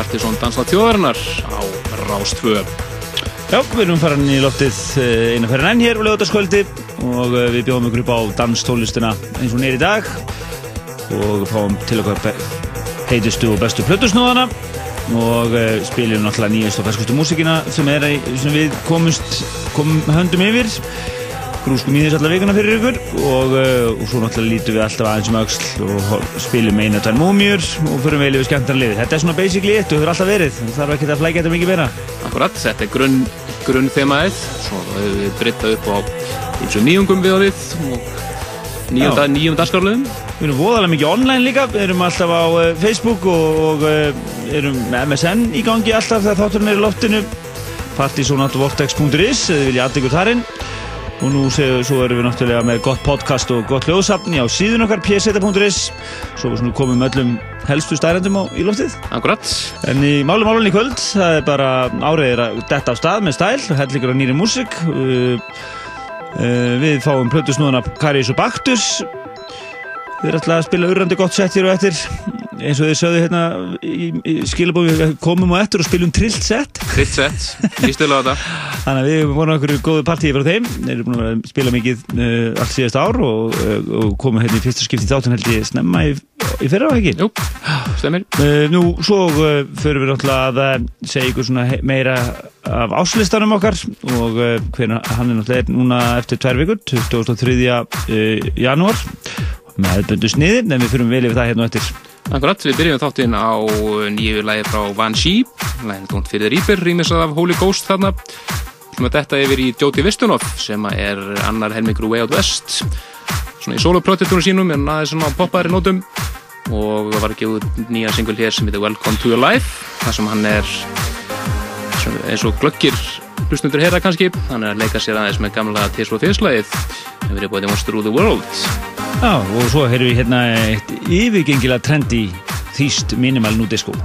Partisón Dansla Tjóðarinnar á Rástvö. Já, við erum farin í loftið eh, einu fyrir enn hér á lögutaskvöldi og eh, við bjóðum ykkur upp á danstólistina eins og neyri dag og fáum til okkar heitustu og bestu plötusnúðana og uh, spiljum náttúrulega nýjast og ferskustu músikina sem, sem við komumst, komum höndum yfir grúskum í þess allar vikuna fyrir ykkur og, uh, og svo náttúrulega lítum við alltaf aðeins um auksl og spilum einu og tvenn múmjur og fyrir við liðið skemmtarn liðið. Þetta er svona basically eitt og hefur alltaf verið, það þarf ekki að flækja þetta mikið meira. Akkurat, þetta er grunn, grunn þemaðið, svo hefur við breyttað upp á eins og nýjungum við á við og nýjum, dagskarlöfum. Við erum voðalega mikið online líka, við erum alltaf á uh, Facebook og, og uh, erum með MSN í gangi alltaf þegar þátturinn er í loftinu partysonatvortex.is, þið vilja aðdegur þarinn og nú séu, svo erum við náttúrulega með gott podcast og gott hljóðsafni á síðun okkar pseta.is svo komum öllum helstu stærendum á í loftið. Akkurat. En í málum málunni í kvöld, það er bara áriðir að detta á stað með stæl hellingur á nýri músik uh, uh, Við fáum plötusnúðuna Karius og Baktus. Við erum alltaf að spila urrandi gott sett hér og eftir eins og þið sögðu hérna í, í skilabófi við komum á eftir og spilum trillt sett Trillt sett, ég stila á þetta Þannig að við vorum okkur góðu partíi frá þeim Þeir eru búin að spila mikið uh, allt síðast ár og, uh, og komum hérna í fyrsta skipti þáttan held ég snemma í, í fyrra á ekki Jú, stemir uh, Nú, svo förum við náttúrulega að segja ykkur svona meira af áslistanum okkar og hvernig hann er náttúrulega núna eftir tvær vikur 23. janúar með böndu sniði, en við fyrir vel yfir það hérna og eftir. Akkurat, við byrjum þáttinn á nýju lægi frá Van Shee, lægin tónt fyrir Reaper, rýmisað af Holy Ghost þarna. Þetta yfir í Jóti Vistunov sem er annar helmingur Way Out West, svona í soloprojektunum sínum, en aðeins svona á poppaðri nótum. Og það var ekki út nýja singul hér sem heitir Welcome to Your Life, þar sem hann er eins og glöggir hlustundur herra kannski, hann er að leika sér aðeins með gamla Tears for Fears lagið, það verið búið Monster of the World. Já, og svo heyrðum við hérna eitt yfirgengilega trendi þýst minimal nudisko.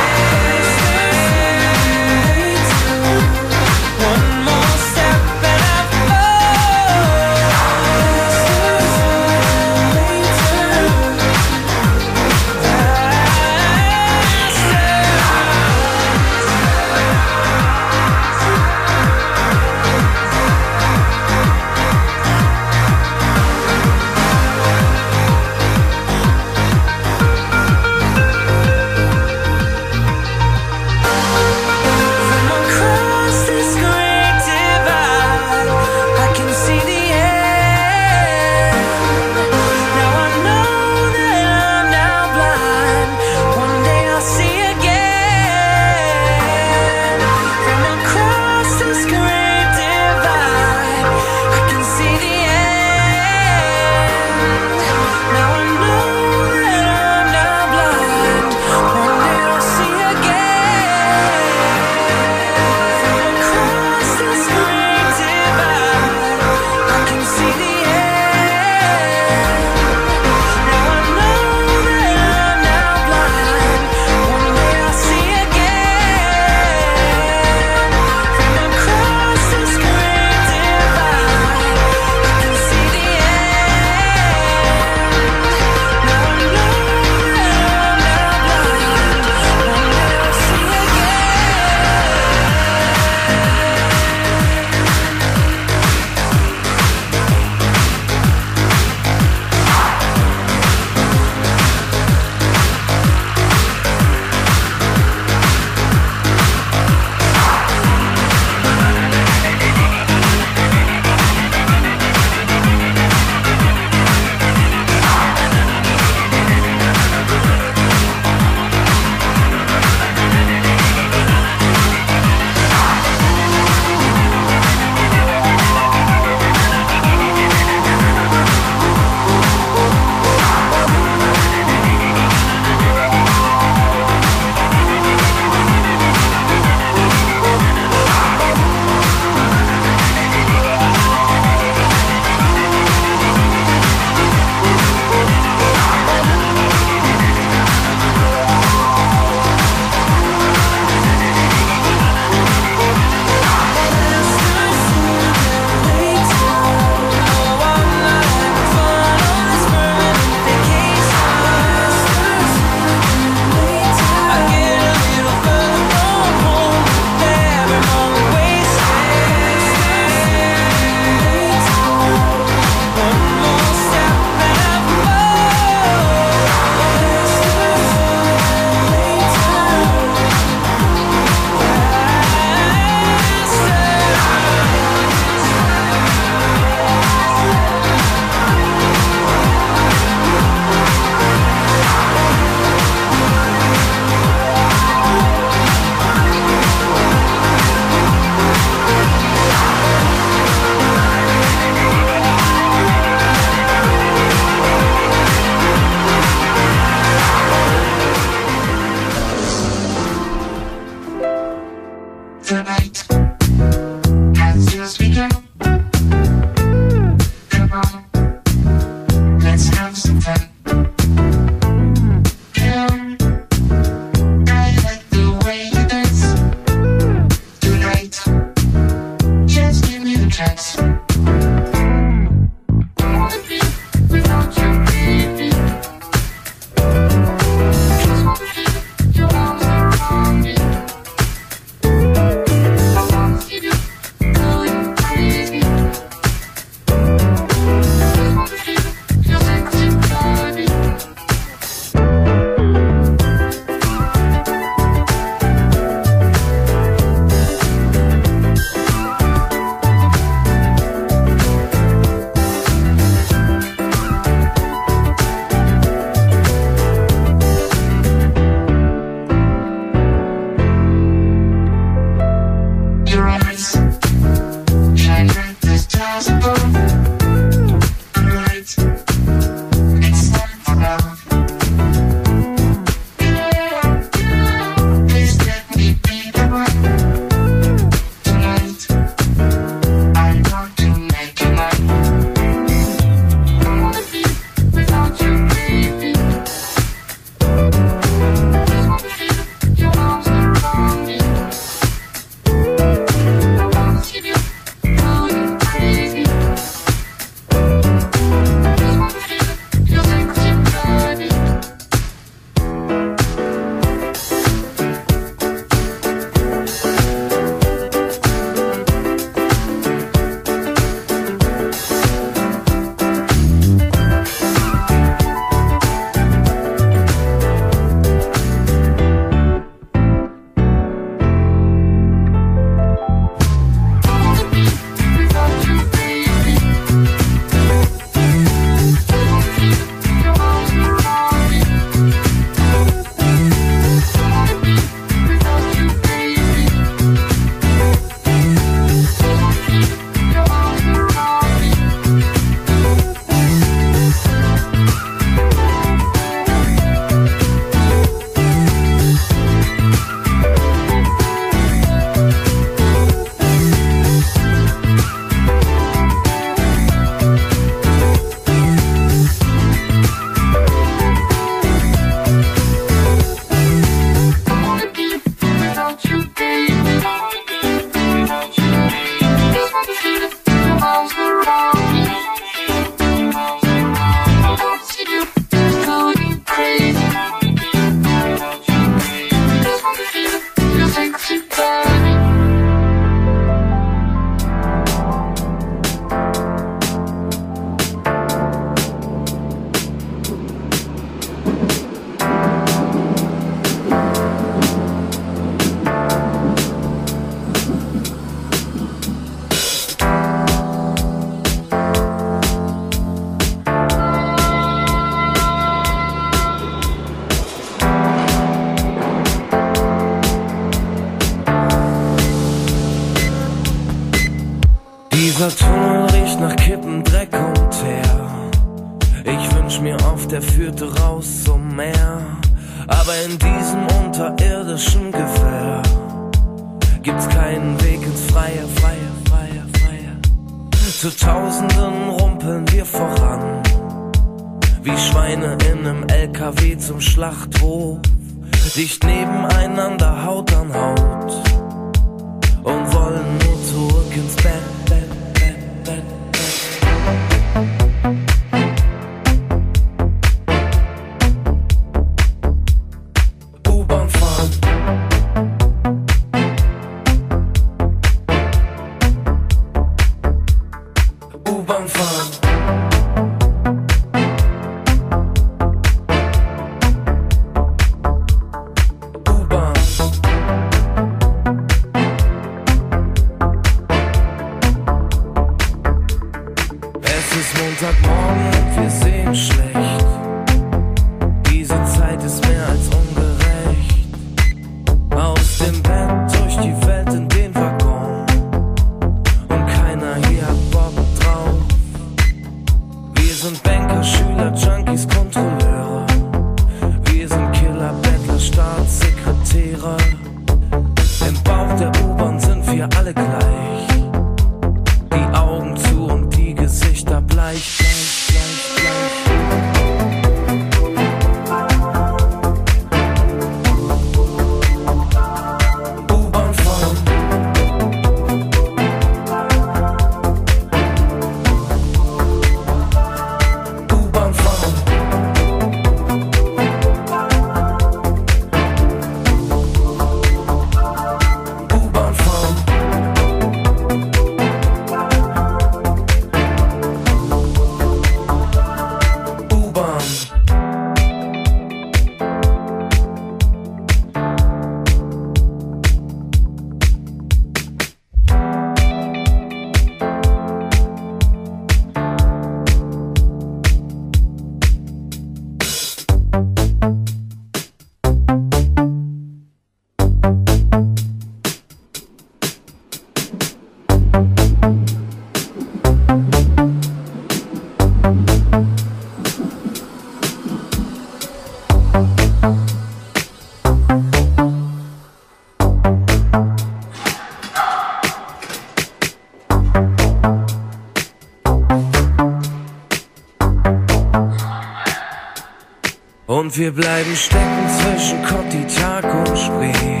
Und wir bleiben stecken zwischen Kottitag und Spree.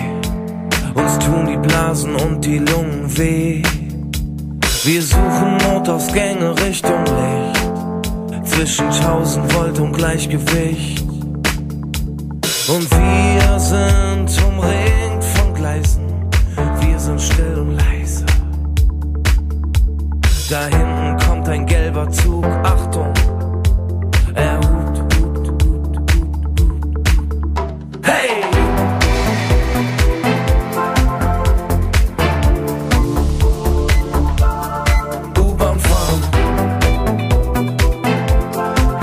Uns tun die Blasen und die Lungen weh. Wir suchen Notausgänge Richtung Licht. Zwischen 1000 Volt und Gleichgewicht. Und wir sind umringt von Gleisen. Wir sind still und leise. Da hinten kommt ein gelber Zug. Achtung!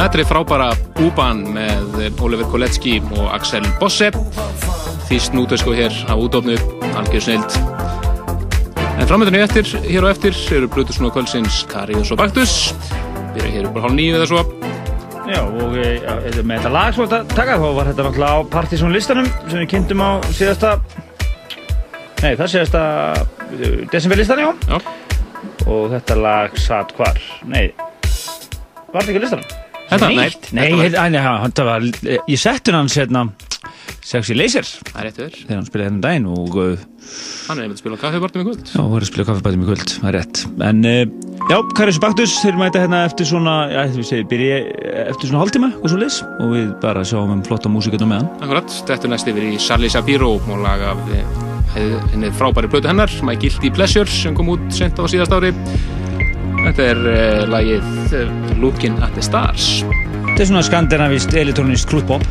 Þetta er frábæra úban með Oliver Kolecki og Axel Bosse. Þýst nútösku hér á útofnu algjör snild En framöndinu eftir, hér og eftir eru Brutusson og Kölsins Karius og Baktus. Byrja hér upp á hálf nýju eða svo Já og e, ja, með þetta lag svo að taka þá var þetta náttúrulega á Partizón listanum sem við kynntum á síðasta Nei það síðasta e, December listan já. já Og þetta lag satt hvar? Nei Var þetta ekki listanum? Þetta, nei, nei, þetta var, ég setti hans hérna Sexy Laser. Er Þegar hann spilaði hérna daginn og uh, Hann er einmitt að spila kaffibártum í kvöld. Já, hann er að spila kaffibártum í kvöld, það er rétt. En uh, já, Karius Baktus, þeir mæta hérna eftir svona Já, þú segir, byrja eftir svona hálftíma og svo leys og við bara sjáum um flotta músikunum með hann Akkurat, þetta er næst yfir í Charlie Shapiro og laga henni frábæri plötu hennar My Guilty Pleasure sem kom út sent á síðast ári. Þetta er uh, lagið Looking at the Stars. Þetta er svona skandinavist elektronist krútbop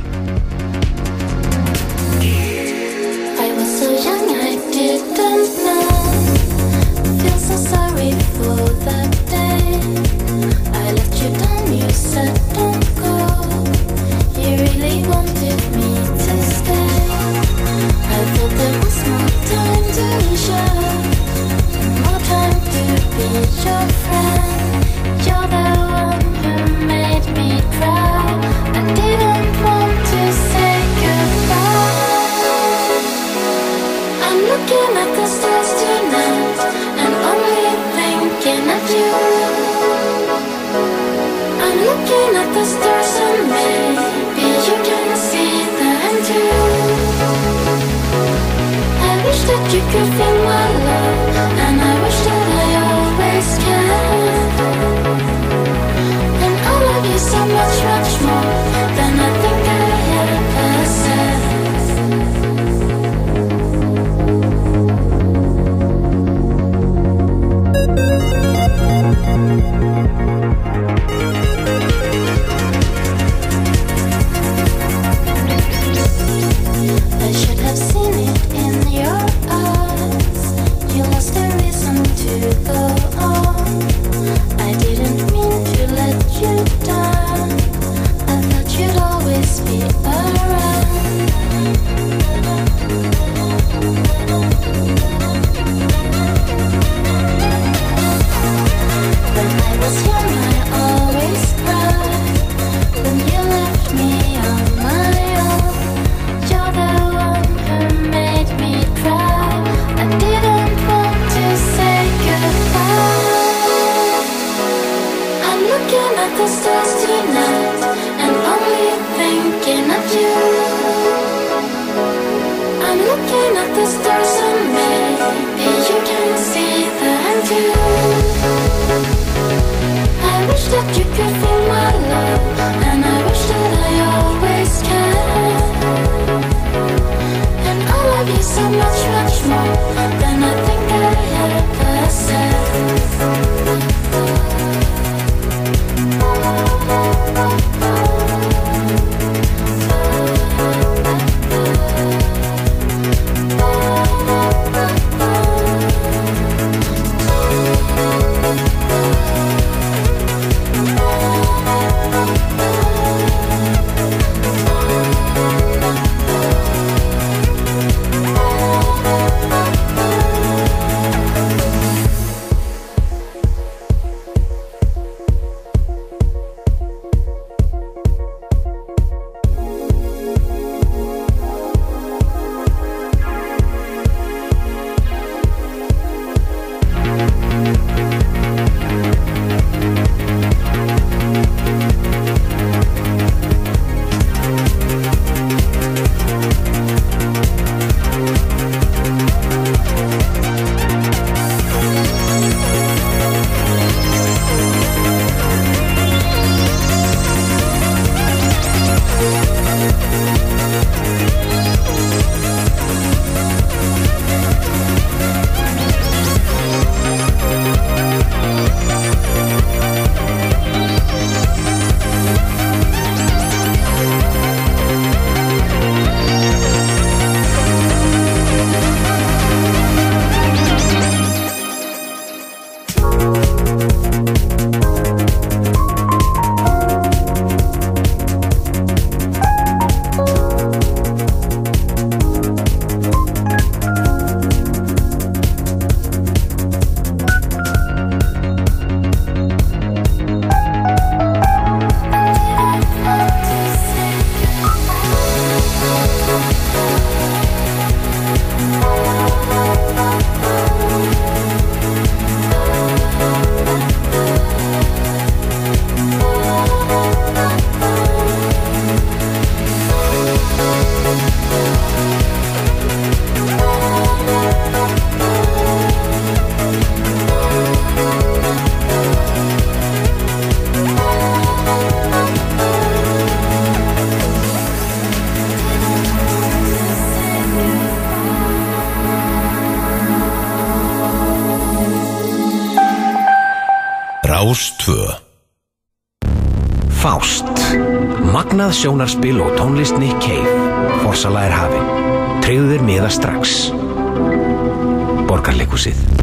Magnað sjónarspil og tónlist Nick Cave. Forsala er hafinn. Treyðu þér miða strax. Borgarleikusið.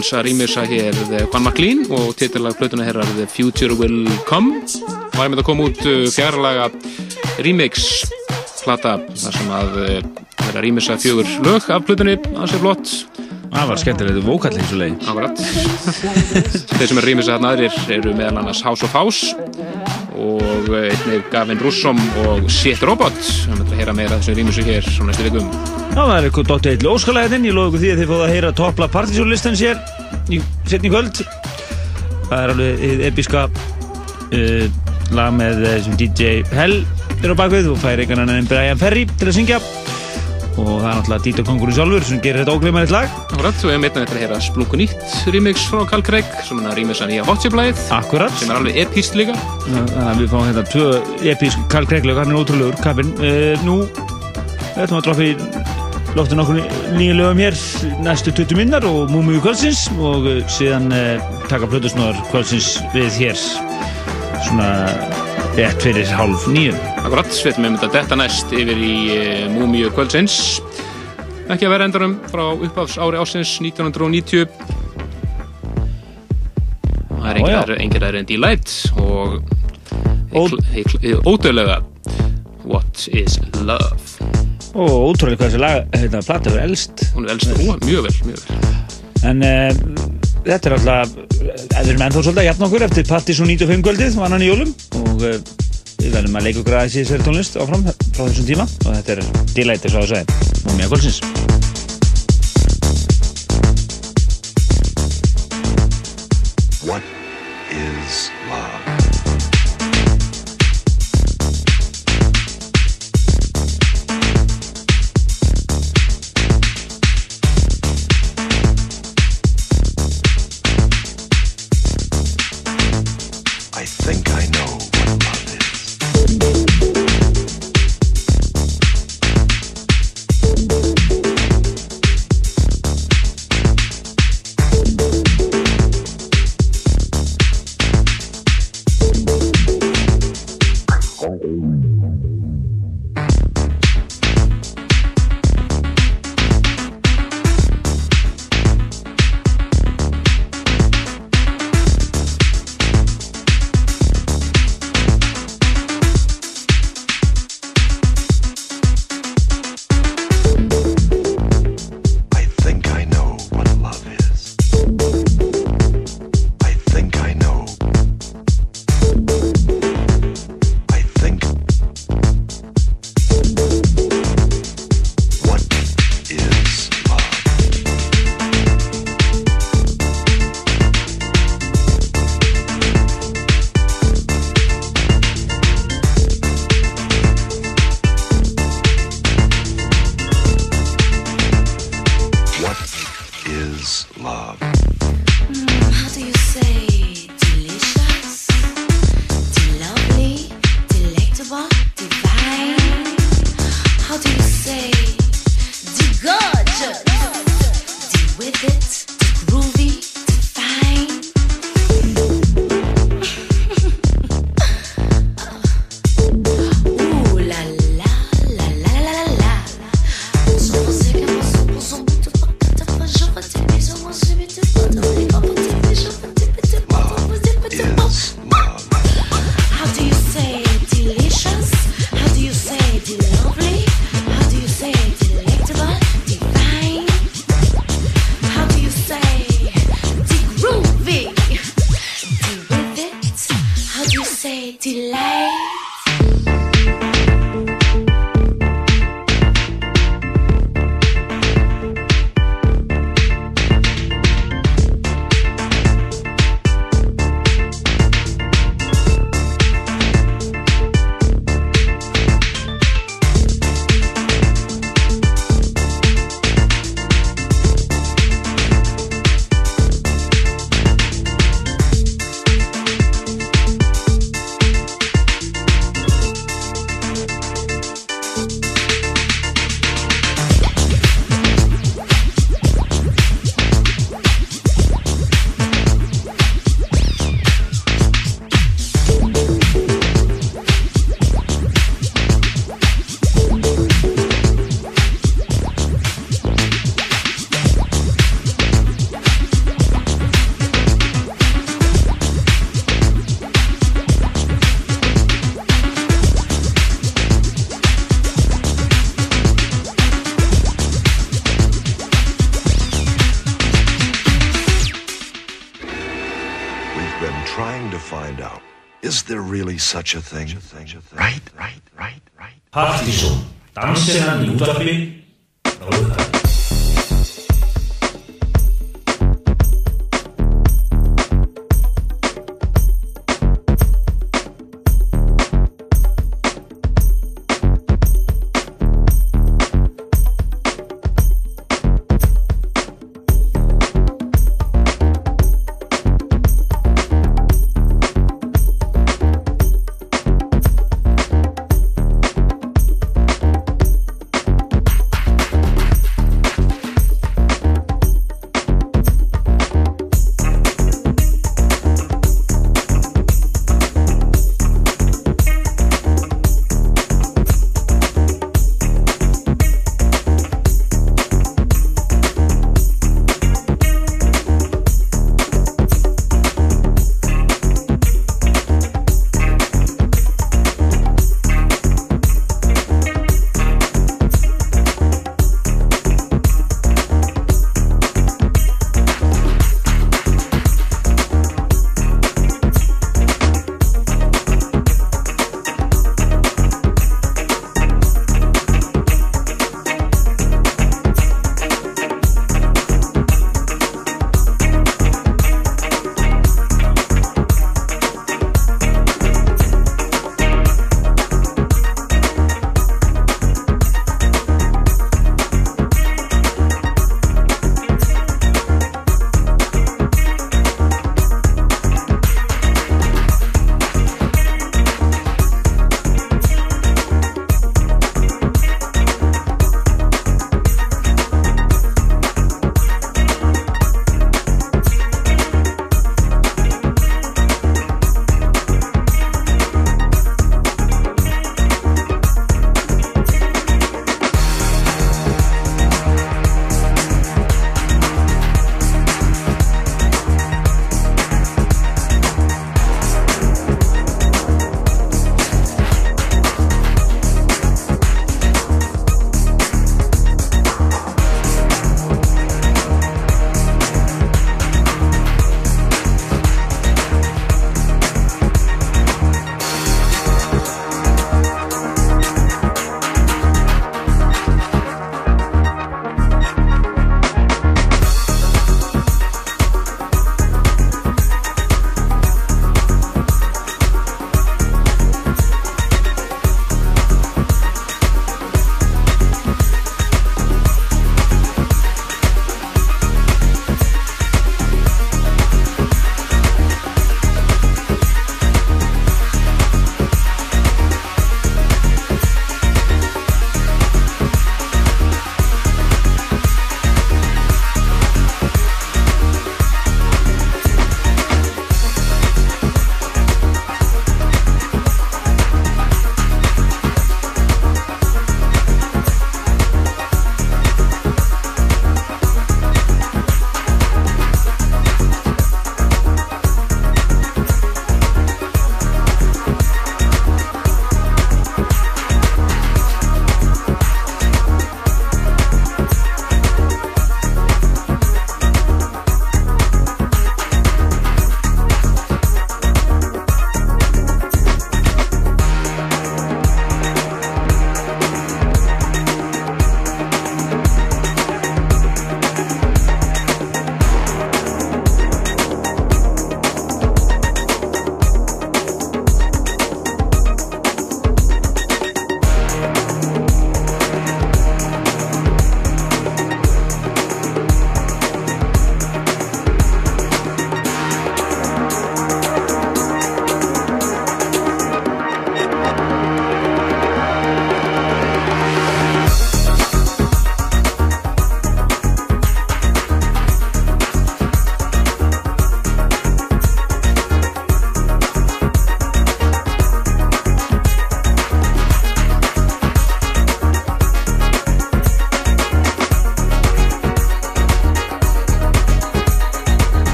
Canyons að rýmisa hér Juan McLean og titilag plötuna hér er The Future Will Come. Og það er með að koma út uh, fjarlaga remix plata þar sem að uh, vera að rýmisa fjögur lög af plötunni að sé flott. Það var skemmtilegt vókall eins og leið. Akkurat Þeir sem er rýmisa þarna aðrir eru meðal annars House of House og uh, einnig Gavin Russom og Shit Robot. Við mötum að heyra meira þessum rýmisu hér á næstu vikum Já, það er eitthvað dóttið eitthvað óskalæðin Ég loði ykkur því að þið fóðu að heyra toppla partysjónlistan sér í setni kvöld. Það er alveg episka uh, lag með uh, sem DJ Hell er á bakvið og fær einhvern annan en Brian Ferry til að syngja. Og það er náttúrulega Dito Kongurinn sjálfur sem gerir þetta ógleymanlegt lag. Akkurat, og við hefum einnig eftir að heyra Splunku nýtt remix frá Carl Craig sem er að rýmisa nýja Hotchip-læð Akkurat. Sem er alveg epíst líka. Þannig að við fáum hérna tvö episk Karl Kreiglög, hann er ótrúlegur, kappinn uh, Nú ætlum við að droppa í loftin okkur nýja lögum hér næstu 20 minnar og múmiðu kvöldsins og uh, síðan uh, taka plötusnóðar kvöldsins við hér svona rétt fyrir hálf nýju Akkurat, við ætlum einmitt að detta næst yfir í uh, Múmiu kvöldsins. Ekki að vera endarum frá upphafs ári ásins 1990 það er engir engir aðri en Delight og ódöðlega What is Love og ótrúlega hvað þessi lag, hérna, plata verið elst. Hún er elst og mjög vel, mjög vel. En uh, þetta er alltaf við erum ennþá svolítið að jafna okkur eftir Pattis og 95 kvöldið, vannan í jólum. Og uh, við verðum að leika okkur aðeins í þessari tónlist áfram frá þessum tíma. Og þetta er dílættir svo að segja og mjög kvöldsins What is love? with it. Such a thing?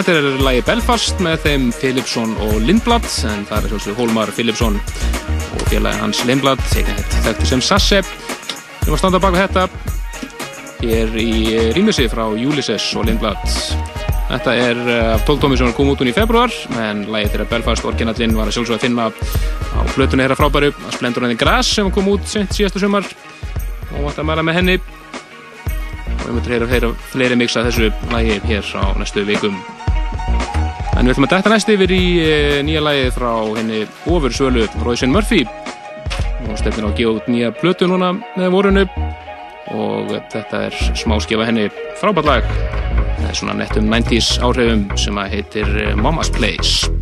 Þetta er lagi Belfast með þeim Philipsson og Lindblad en það er svolítið Hólmar Philipsson og félagi hans Lindblad þekktu sem Sasse. Sem var standað baka þetta hér í rýmisi frá Ulysses og Lindblad. Þetta er eh, af 12 tómi sem kom út hún í februar en lægið þeirra Belfast orginallinn var að sjálfsögða að finna á flutunni þeirra frábæru að Splendor and the Grass sem kom út síðastu sumar. Og vant að mæla með henni. Og við mötum að heyra fleiri mixa þessu lægi hér á næstu vikum En við ætlum að dæta næst yfir í eh, nýja lægið frá henni ofursölu Royce Murphy. Og stefnir á að gefa út nýja blötu núna með vorunu og þetta er smáskefa henni. Frábært lag. Með svona nettum 90's áhrifum sem að heitir eh, Mama's Place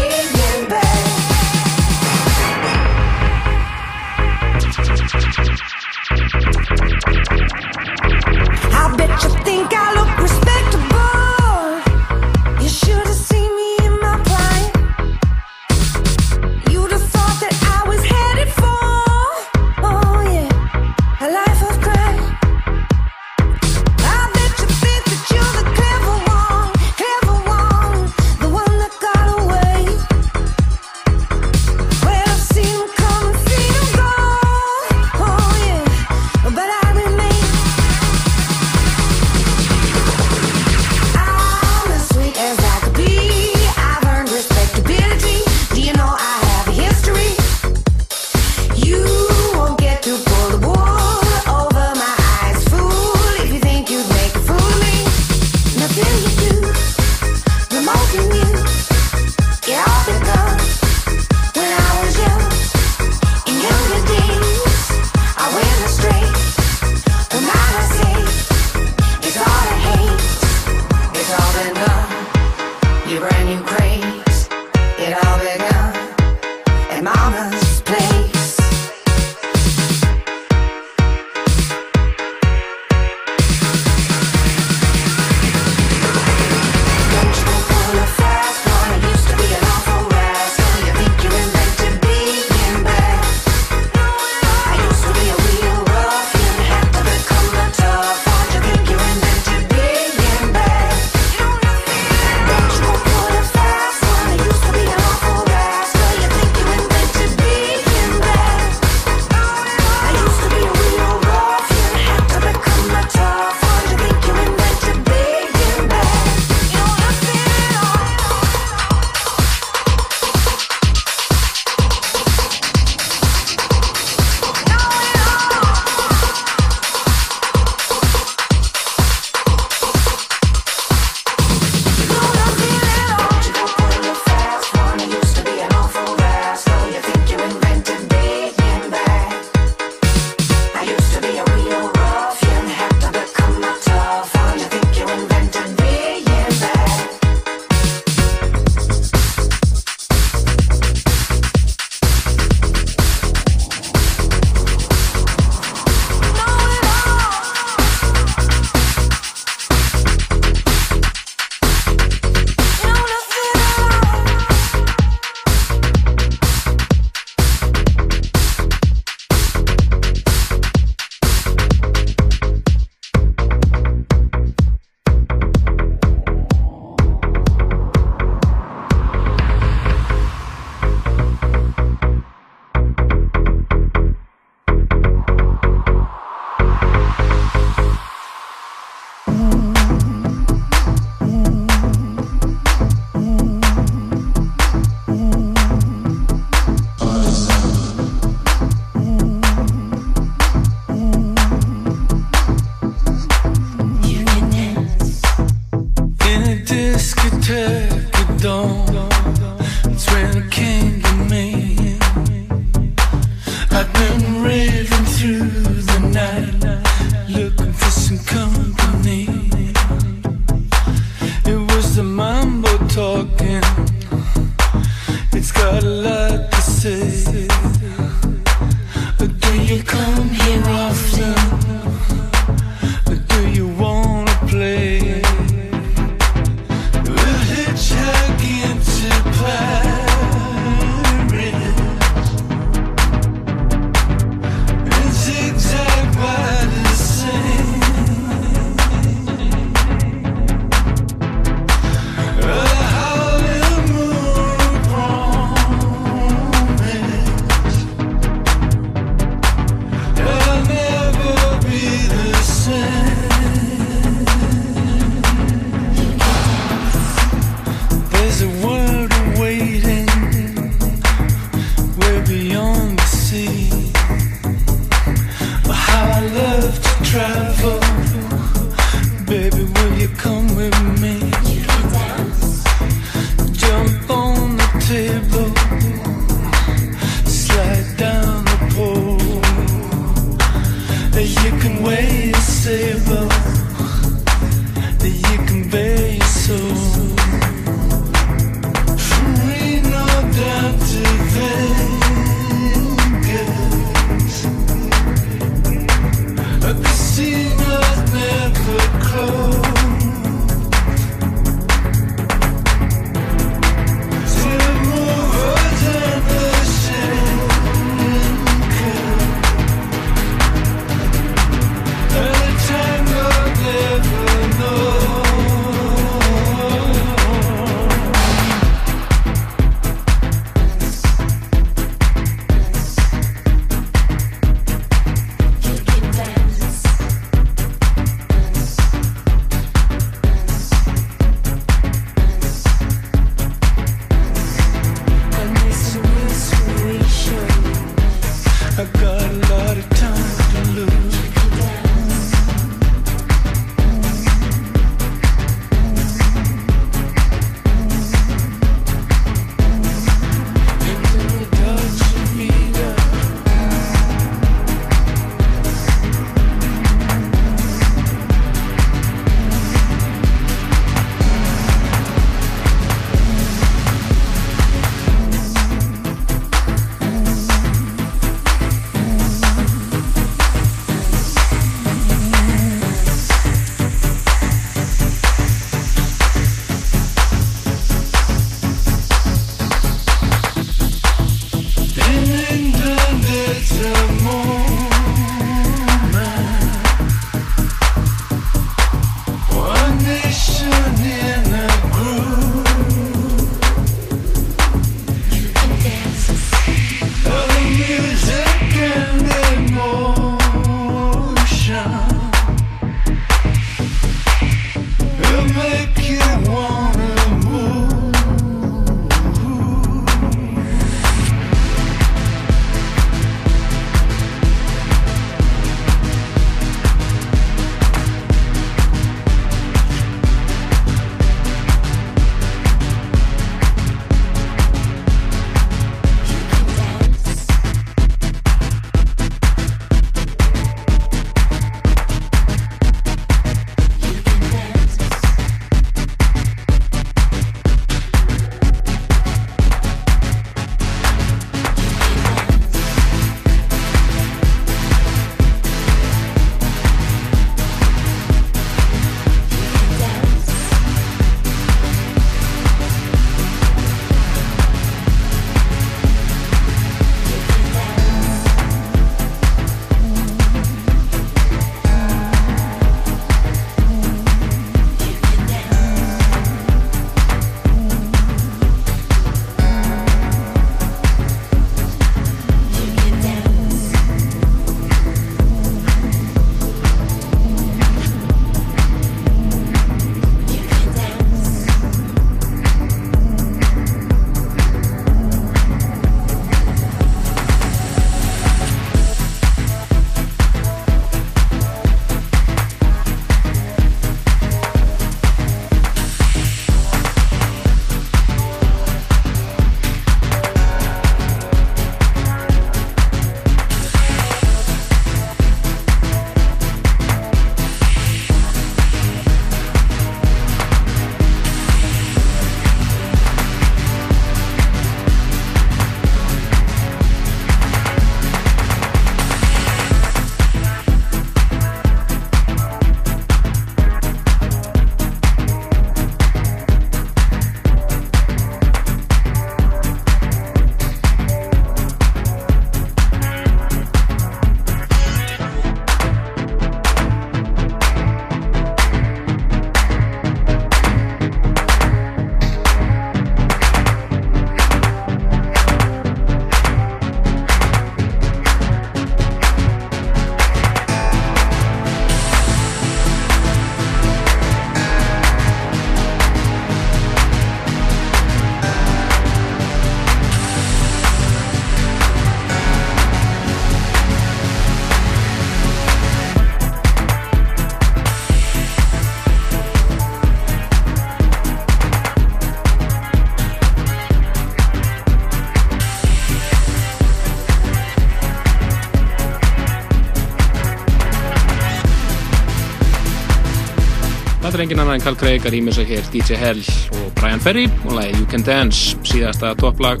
Það er engin annan en Carl Craig að rýmisa hér DJ Hell og Brian Ferry. Og lagi You Can Dance, síðasta topplag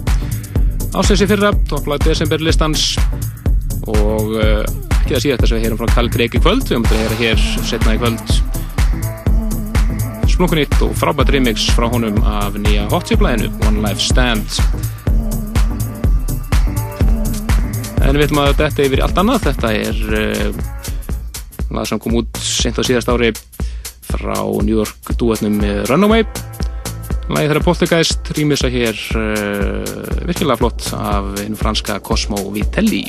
ásleisi fyrra, topplag desemberlistans. Og uh, ekki það síðast þess að við heyrum frá Carl Craig í kvöld, við höfum þetta að heyra hér setna í kvöld. Splunkunýtt og frábært remix frá honum af nýja hotchip-læðinu One Life Stand. En við veitum að þetta er yfir allt annað, þetta er uh, lag sem kom út sent á síðast ári frá New York duetnum Runaway. Lagi þeirra Poltergeist rýmisa hér uh, virkilega flott af einu franska Cosmo Vitelli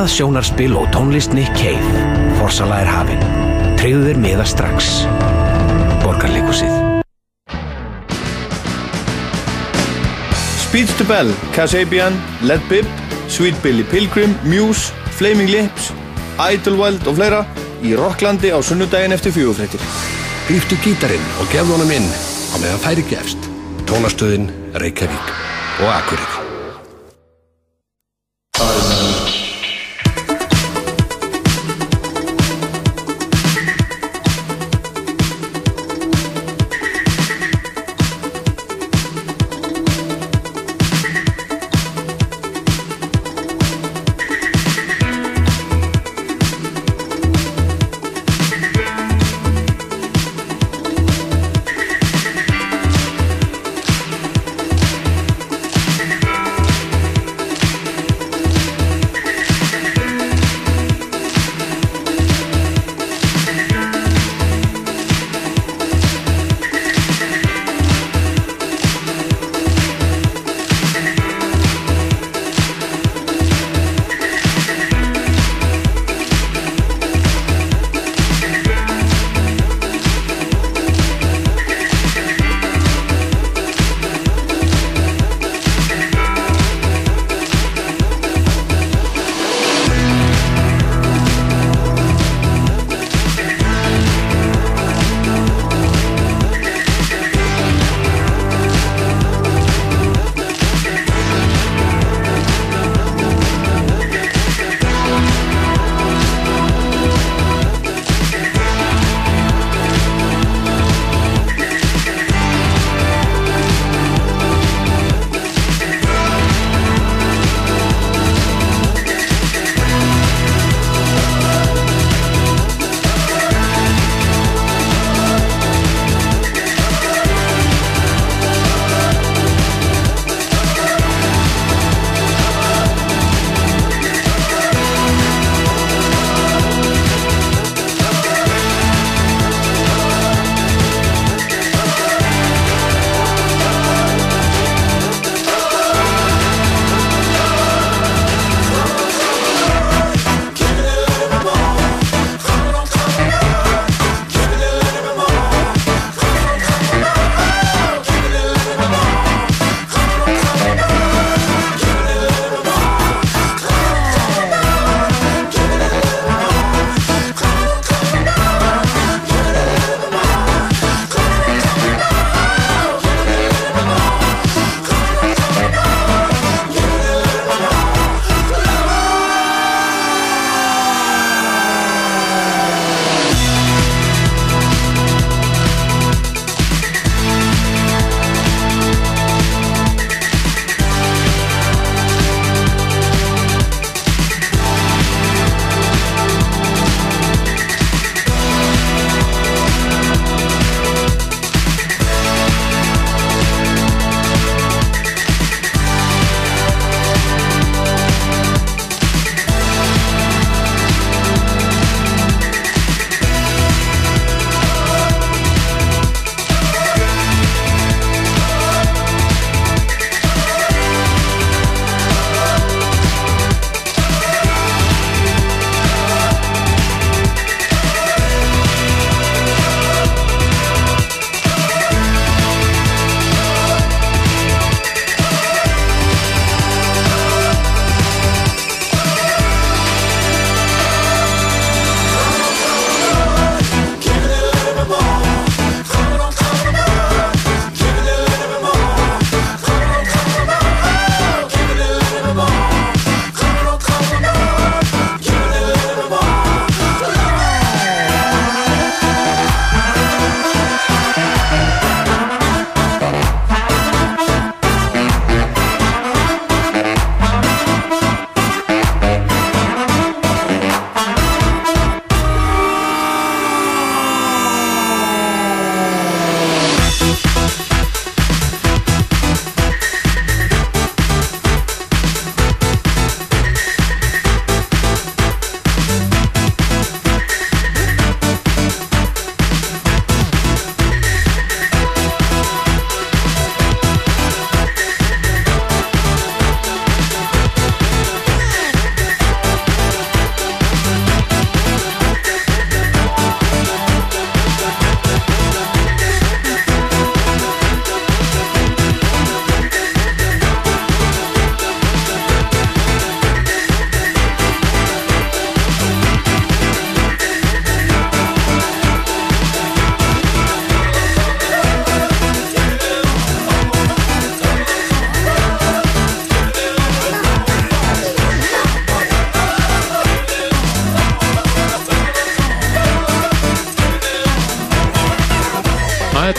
Magnað sjónarspil og tónlist Nick Cave Forsala er hafin Treyðu þér miða strax Borgarleikusið Speech to Bell, Kasabian, Led Bib, Sweet Billy Pilgrim, Muse, Flaming Lips, Idlewild og fleira í Rocklandi á sunnudaginn eftir fjögufrættir. Gríftu gítarinn og gefðu honum inn á meðan færi gefst. Tónastöðin, Reykjavík og Akureyri.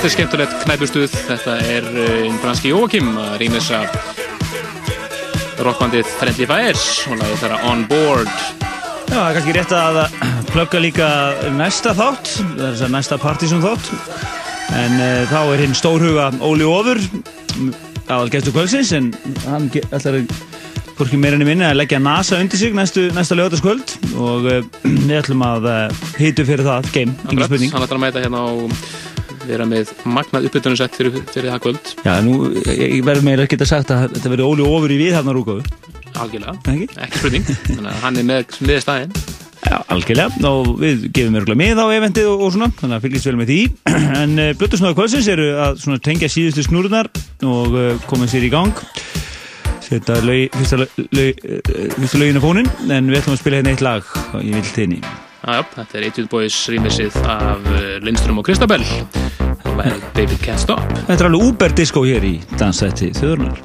Þetta er skemmtilegt knæpustuð. Þetta er einn franski Jóakim að rýmisa rockbandið Friendly Fires og lagið þeirra On Board. Já, það er kannski rétt að plugga líka næsta þátt, þess að næsta partysum þátt. En uh, þá er hinn stórhuga Óli Ófur, aðal gestur kvöldsins, en hann ætlar að hvorki meira enn minna að leggja NASA undir sig næstu, næsta lögataskvöld og uh, við ætlum að hitu fyrir það, game, engin spurning. Hann ætlar að mæta hérna og vera með magnað uppbytunarsett fyrir, fyrir það kvöld. Já, nú, verður meira að geta sagt að þetta verður Óli Ófur í við rúkaðu. Algjörlega, Ekki? ekki spurning. Þannig að hann er með, með staðinn. Já, algjörlega, og við gefum örgulega með á eventið og, og svona, þannig að fylgjast vel með því en uh, Blötusnöðu kvöldsins eru að svona, tengja síðustu snúrunar og uh, koma sér í gang setja lög, fyrsta, lög, uh, fyrsta lögin á fónin en við ætlum að spila hérna eitt lag ég vil þinni Já, þetta er Boys rýmisið af Lindström og Kristabell og lagið Baby Can't Stop. Þetta er alveg Uber disco hér í dansætti þjóðurnar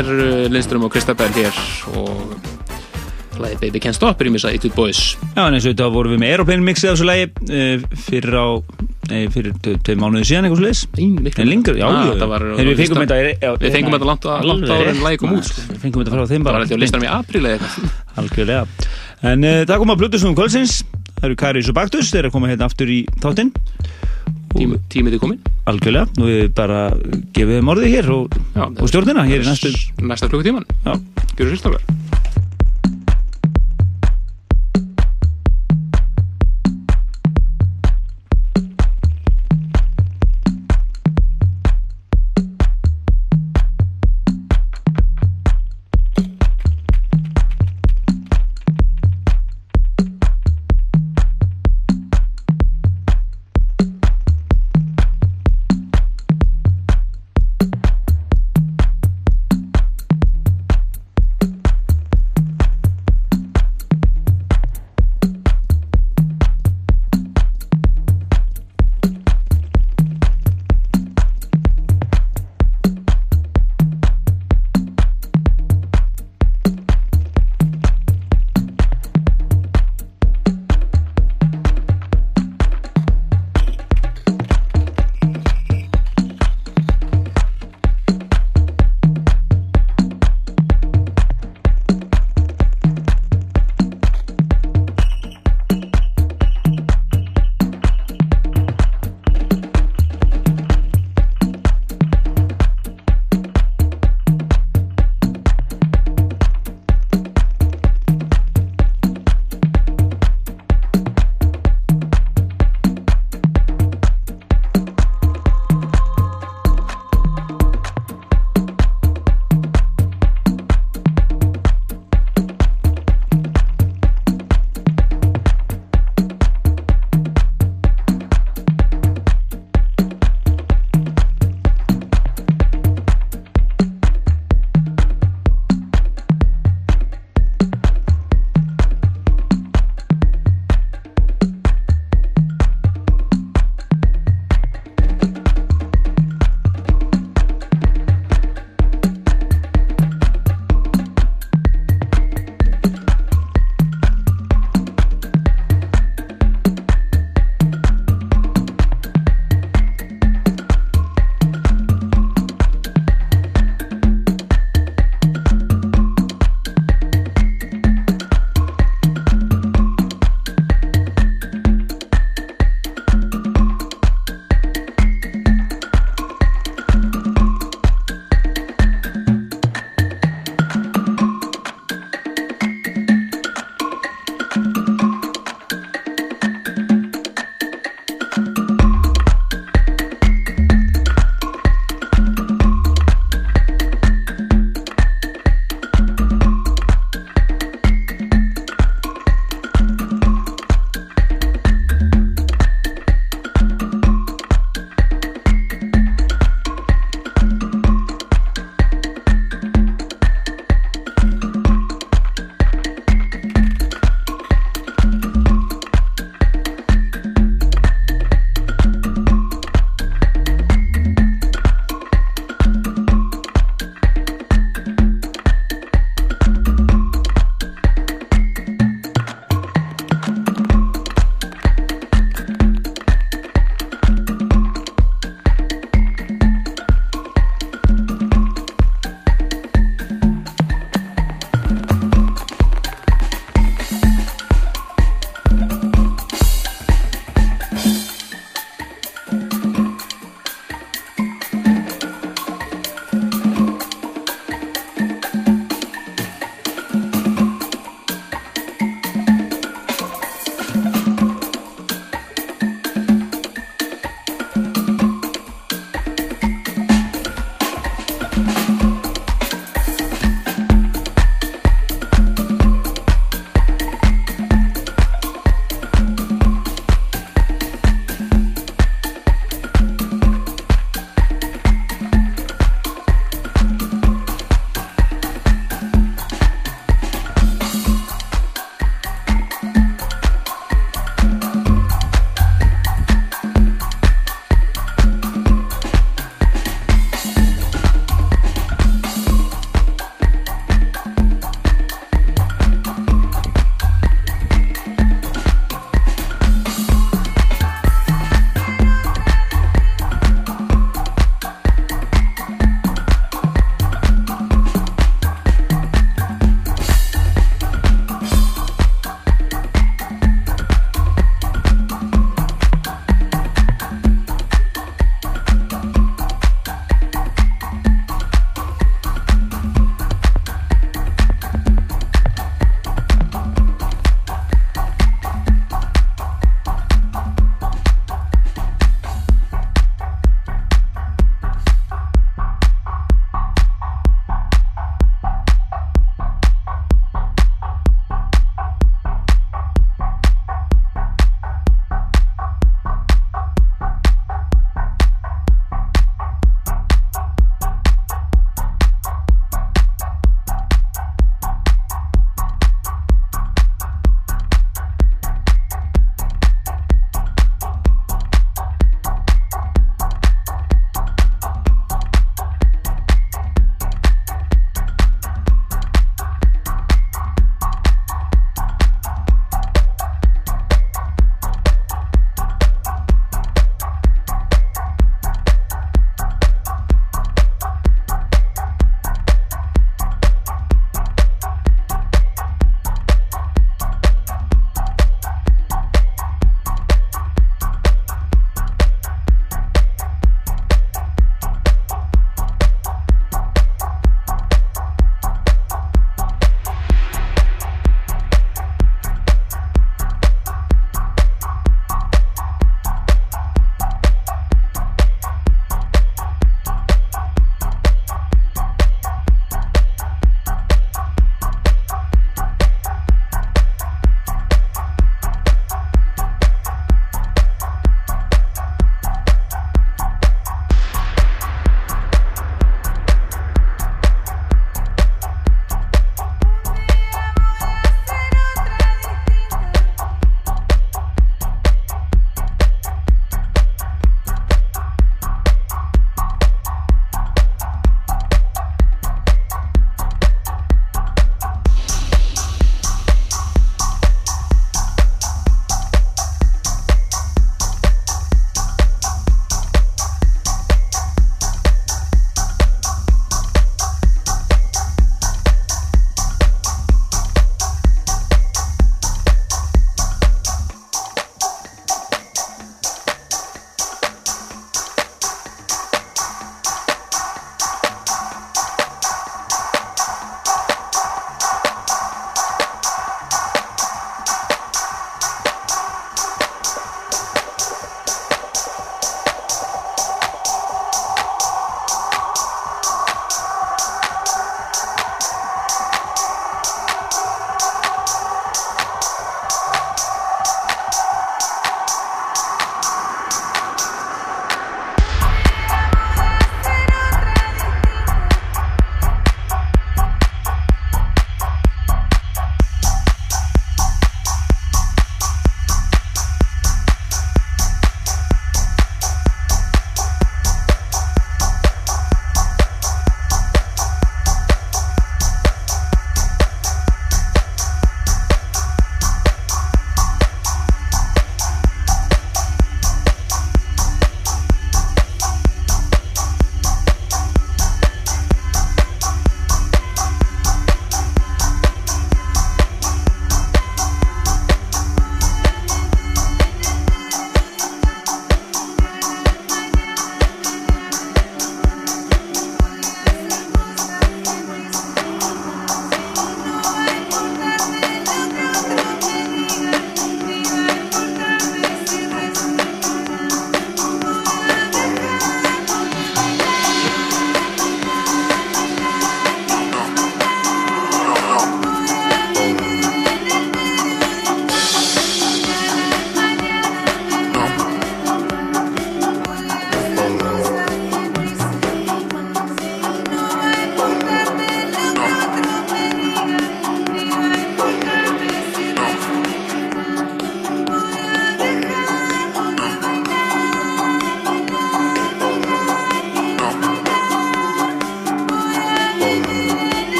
er uh, Lindström og Kristabell hér og lagi Baby Can't Stop er í misa Etude Boys Já, en eins og þetta vorum við með Aeroplane mixið á þessu lagi uh, fyrir á, nei, fyrir tvei mánuði síðan eitthvað sliðis. En lengur, já, Ah, já. þetta var Þegar við fengum þetta... já, Við fengum þetta langt, áður en lagi kom út sko. Við fengum þetta frá þeim Það var bara. þetta á listanum í apríl eða eitthvað Algjörlega. En uh, það kom að Blutusnum kvöldsins. Það eru Karis og Baktus, þeir eru að koma hérna aftur í þáttinn. Tími, Tímið er komin Algjörlega. Nú við bara gefum þeim orðið hér og, og stjórnina hér í næstu. Næsta klukkutíman Já. Gjörðu sérstofar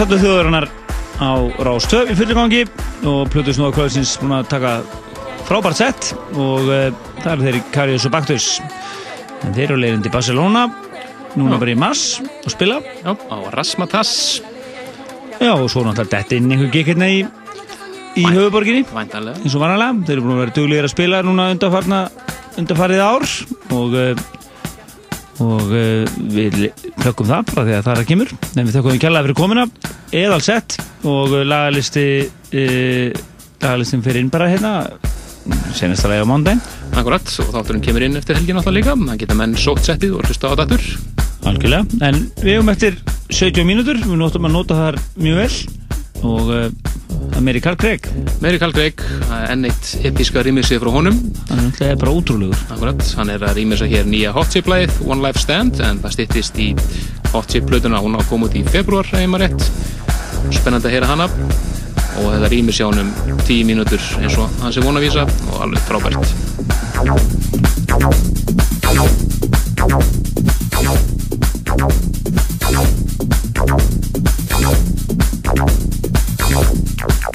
Já, dansallu þjóðarinnar á Rástöf í fulligangi og Plutus Nóða Kvöldsins búin að taka frábært sett og uh, það eru þeirri Karius og Baktus. En þeir eru leiðin til Barcelona núna Já. bara í mars og spila. Já, á Rasmatas. Já, og svo náttúrulega dett inn einhver gikk hérna í, í höfuborginni Væntanlega. Eins og vanalega, þeir eru búin að vera duglegir að spila núna undarfarið ár og uh, og uh, við þökkum það bara að það er að kemur. En við þökkum við kjallaði fyrir komuna. Eðal sett. Og uh, lagalisti uh, lagalistin fyrir inn bara hérna. Senasta lagi á mándaginn Akkurat, og þátturinn kemur inn eftir helgin alltaf líka. Það geta menn sótt settið og hlusta á datur algjörlega, en við hefum eftir 70 mínútur, við notum að nota þar mjög vel og eh, uh, Mary Carl Craig Mary Carl Craig, enn eitt episka rýmisig frá honum. Hann er bara ótrúlegur. Akkurat, hann er að rýmisa hér nýja hot chip-læð One Life Stand en það styrtist í hot chip-blöðuna hún á komut í februar spennand að heyra hann af og þetta rýmisig honum 10 mínútur eins og hans er vonavísa og alveg frábært.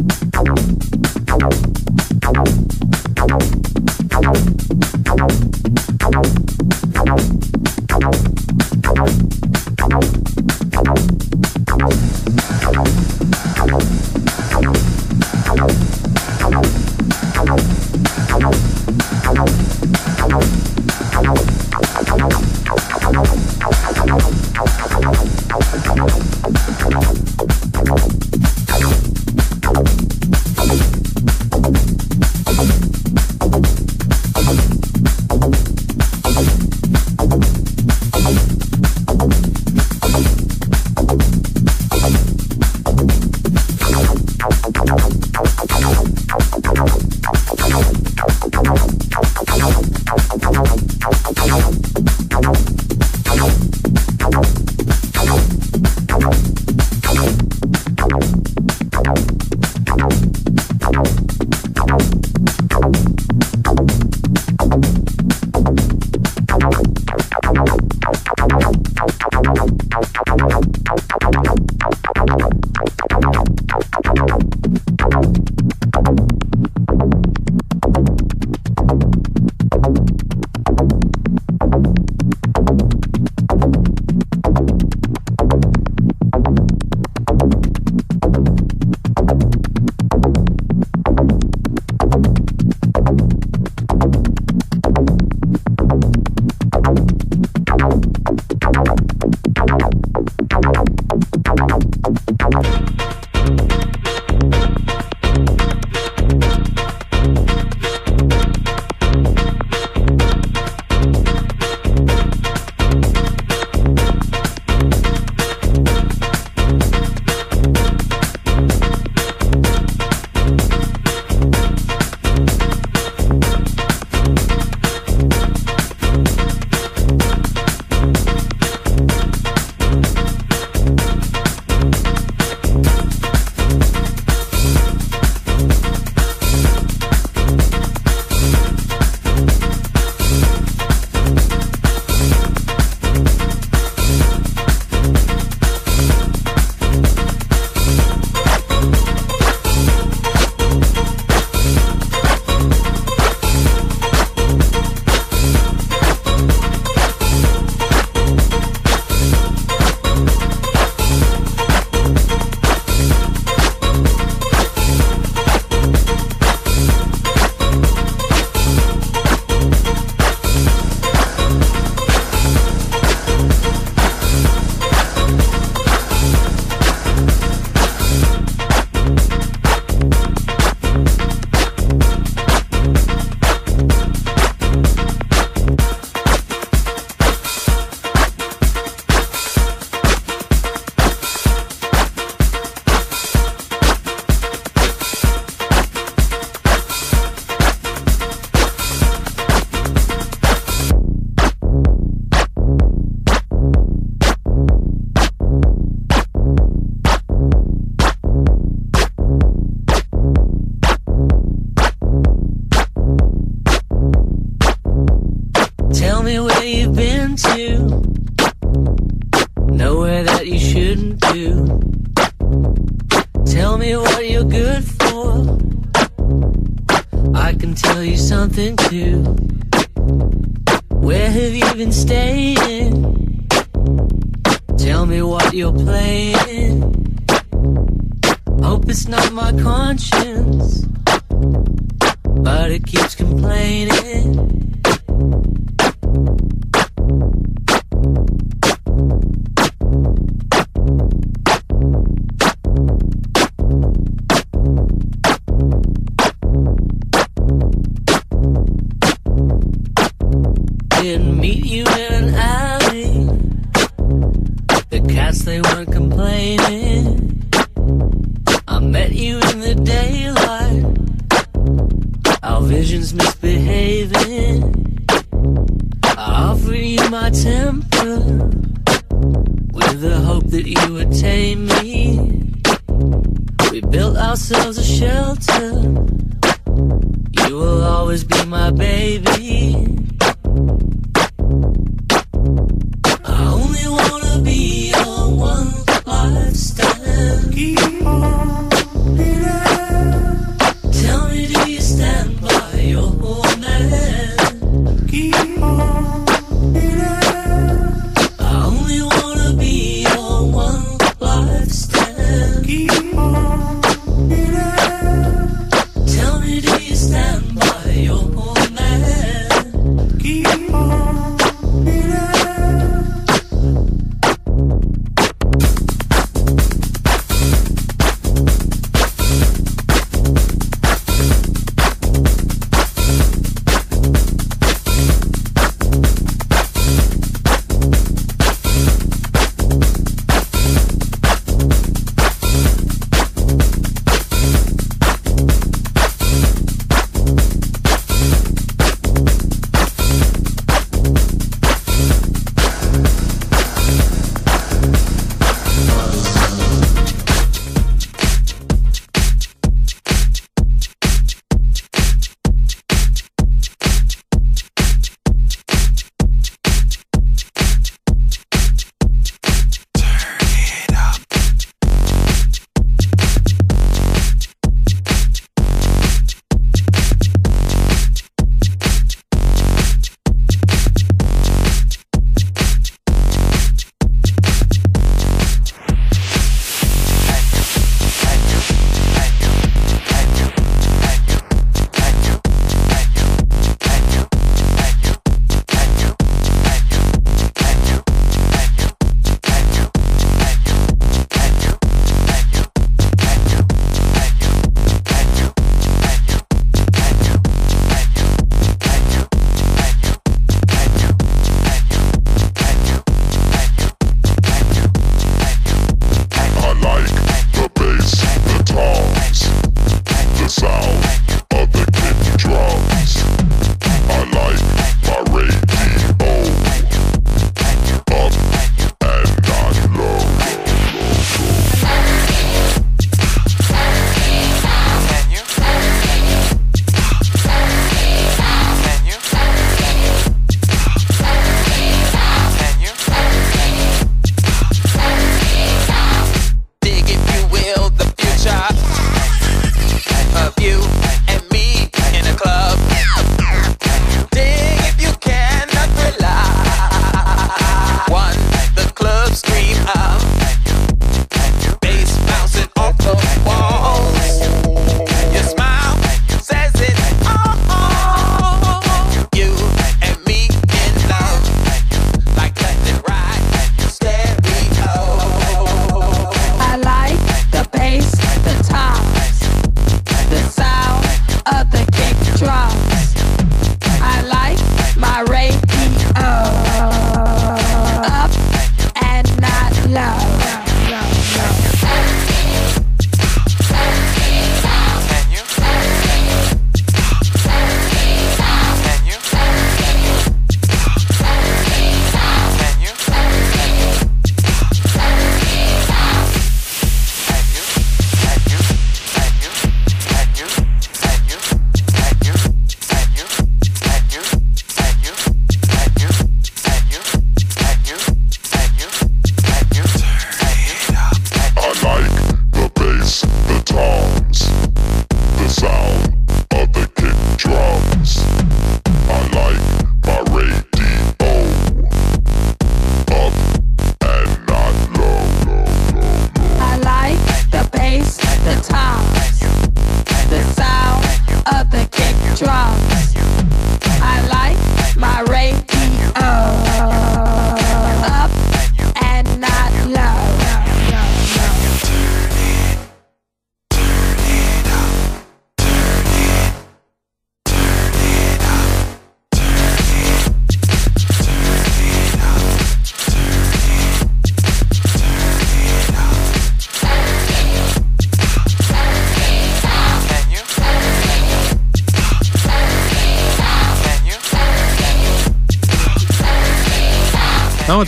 out, out, out.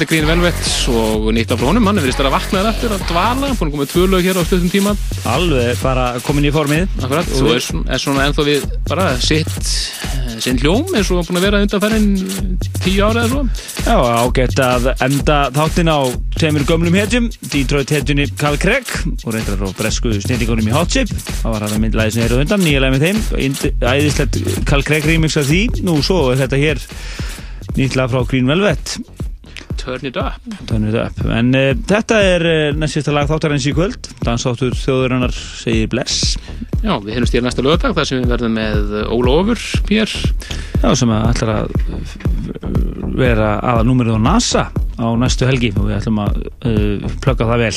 Þetta er Green Velvet og nýtt af honum, hann er verið stærra vaknaðar eftir að dvala, að koma með tvö lög hér á stundum tíma. Alveg bara komin í formið. Akkurat, þú er, er svona ennþá við bara sitt, eh, sinn hljóm eins og búin að vera undanferðin tíu ára eða svo. Já, ágætt að enda þáttinn á tveimur gömlum hetjum, Detroit hetjunni Carl Craig og reyndar frá bresku snillíkonum í Hot Chip. Það var hann að myndlæði sem er undan, nýja lag með þeim, æðislegt Carl Craig remix af því. Nú, svo er þetta hér nýtt lag frá Green Velvet. Turn it up. Turn it up. En uh, þetta er uh, næst sérsta lag þáttarins í kvöld. Dansáttur þjóðurinnar segir bless. Já, við hefumst hér næsta lögadag þar sem við verðum með Óla Ofur hér. Já, sem að ætlar að vera aða númerið á NASA á næstu helgi og við ætlum að uh, plugga það vel.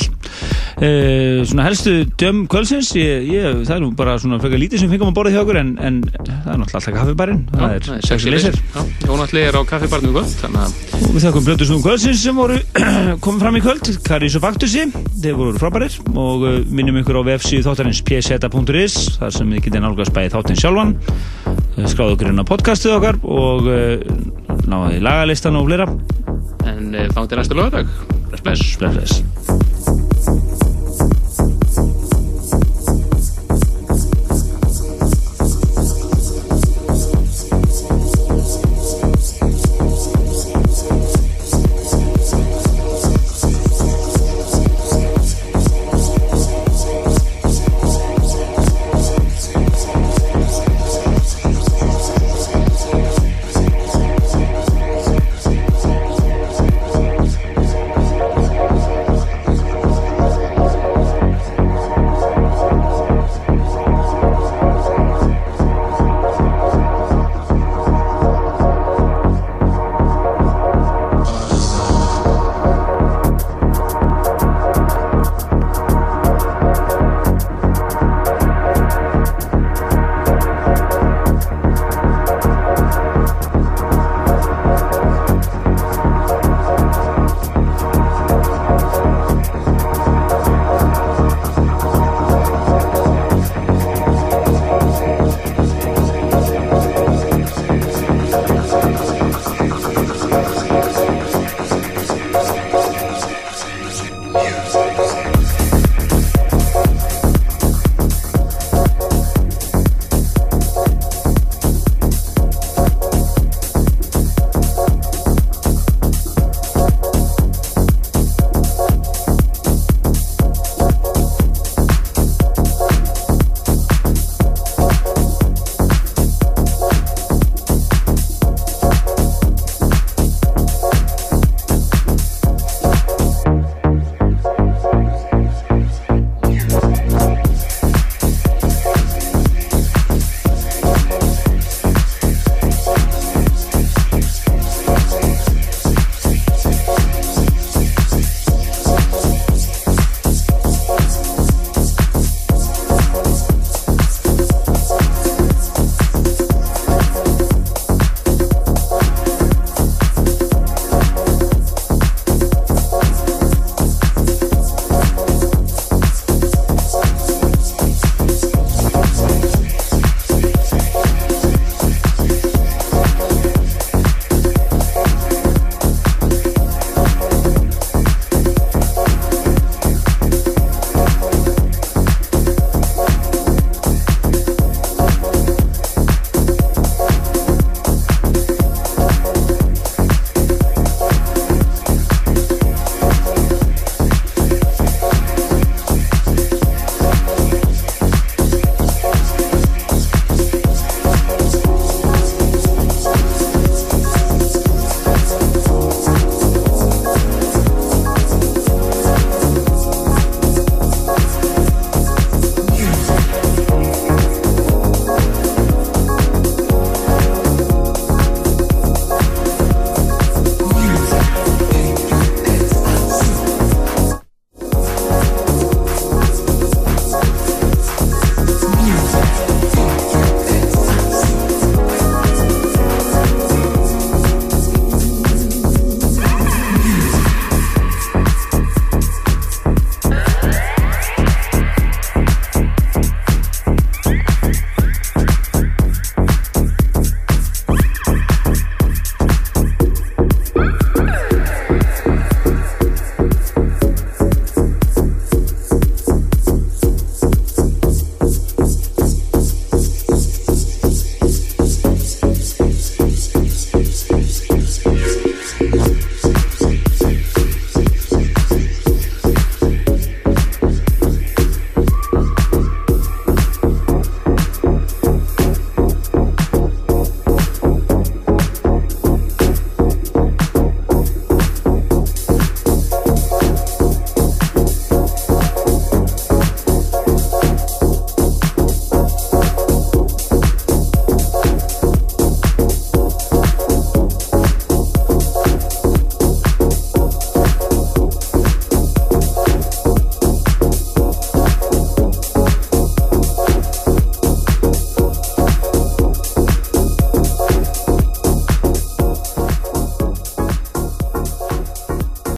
Svona helstu döm kvöldsins, ég, ég, það er nú bara svona frekar lítið sem fengum að borða hjá okkur en, en það er náttúrulega alltaf kaffibarinn. Já, það er sexy leysir. Jónalli er á kaffibarnum í kvöld, þannig að Og við þakkum blötu snúðum kvöldsins sem voru komið fram í kvöld, Karís og Faktusi, þeir voru frábærir og uh, minnum ykkur á vefsíðu þáttarins pseta.is, þar sem þið getið nálgast bæði þáttinn sjálfan, uh, skráðu ykkur inn á podcastið okkar og uh, náðu í lagalistan og fleira. en til næsta lögadag. Bless, bless. Bless, bless.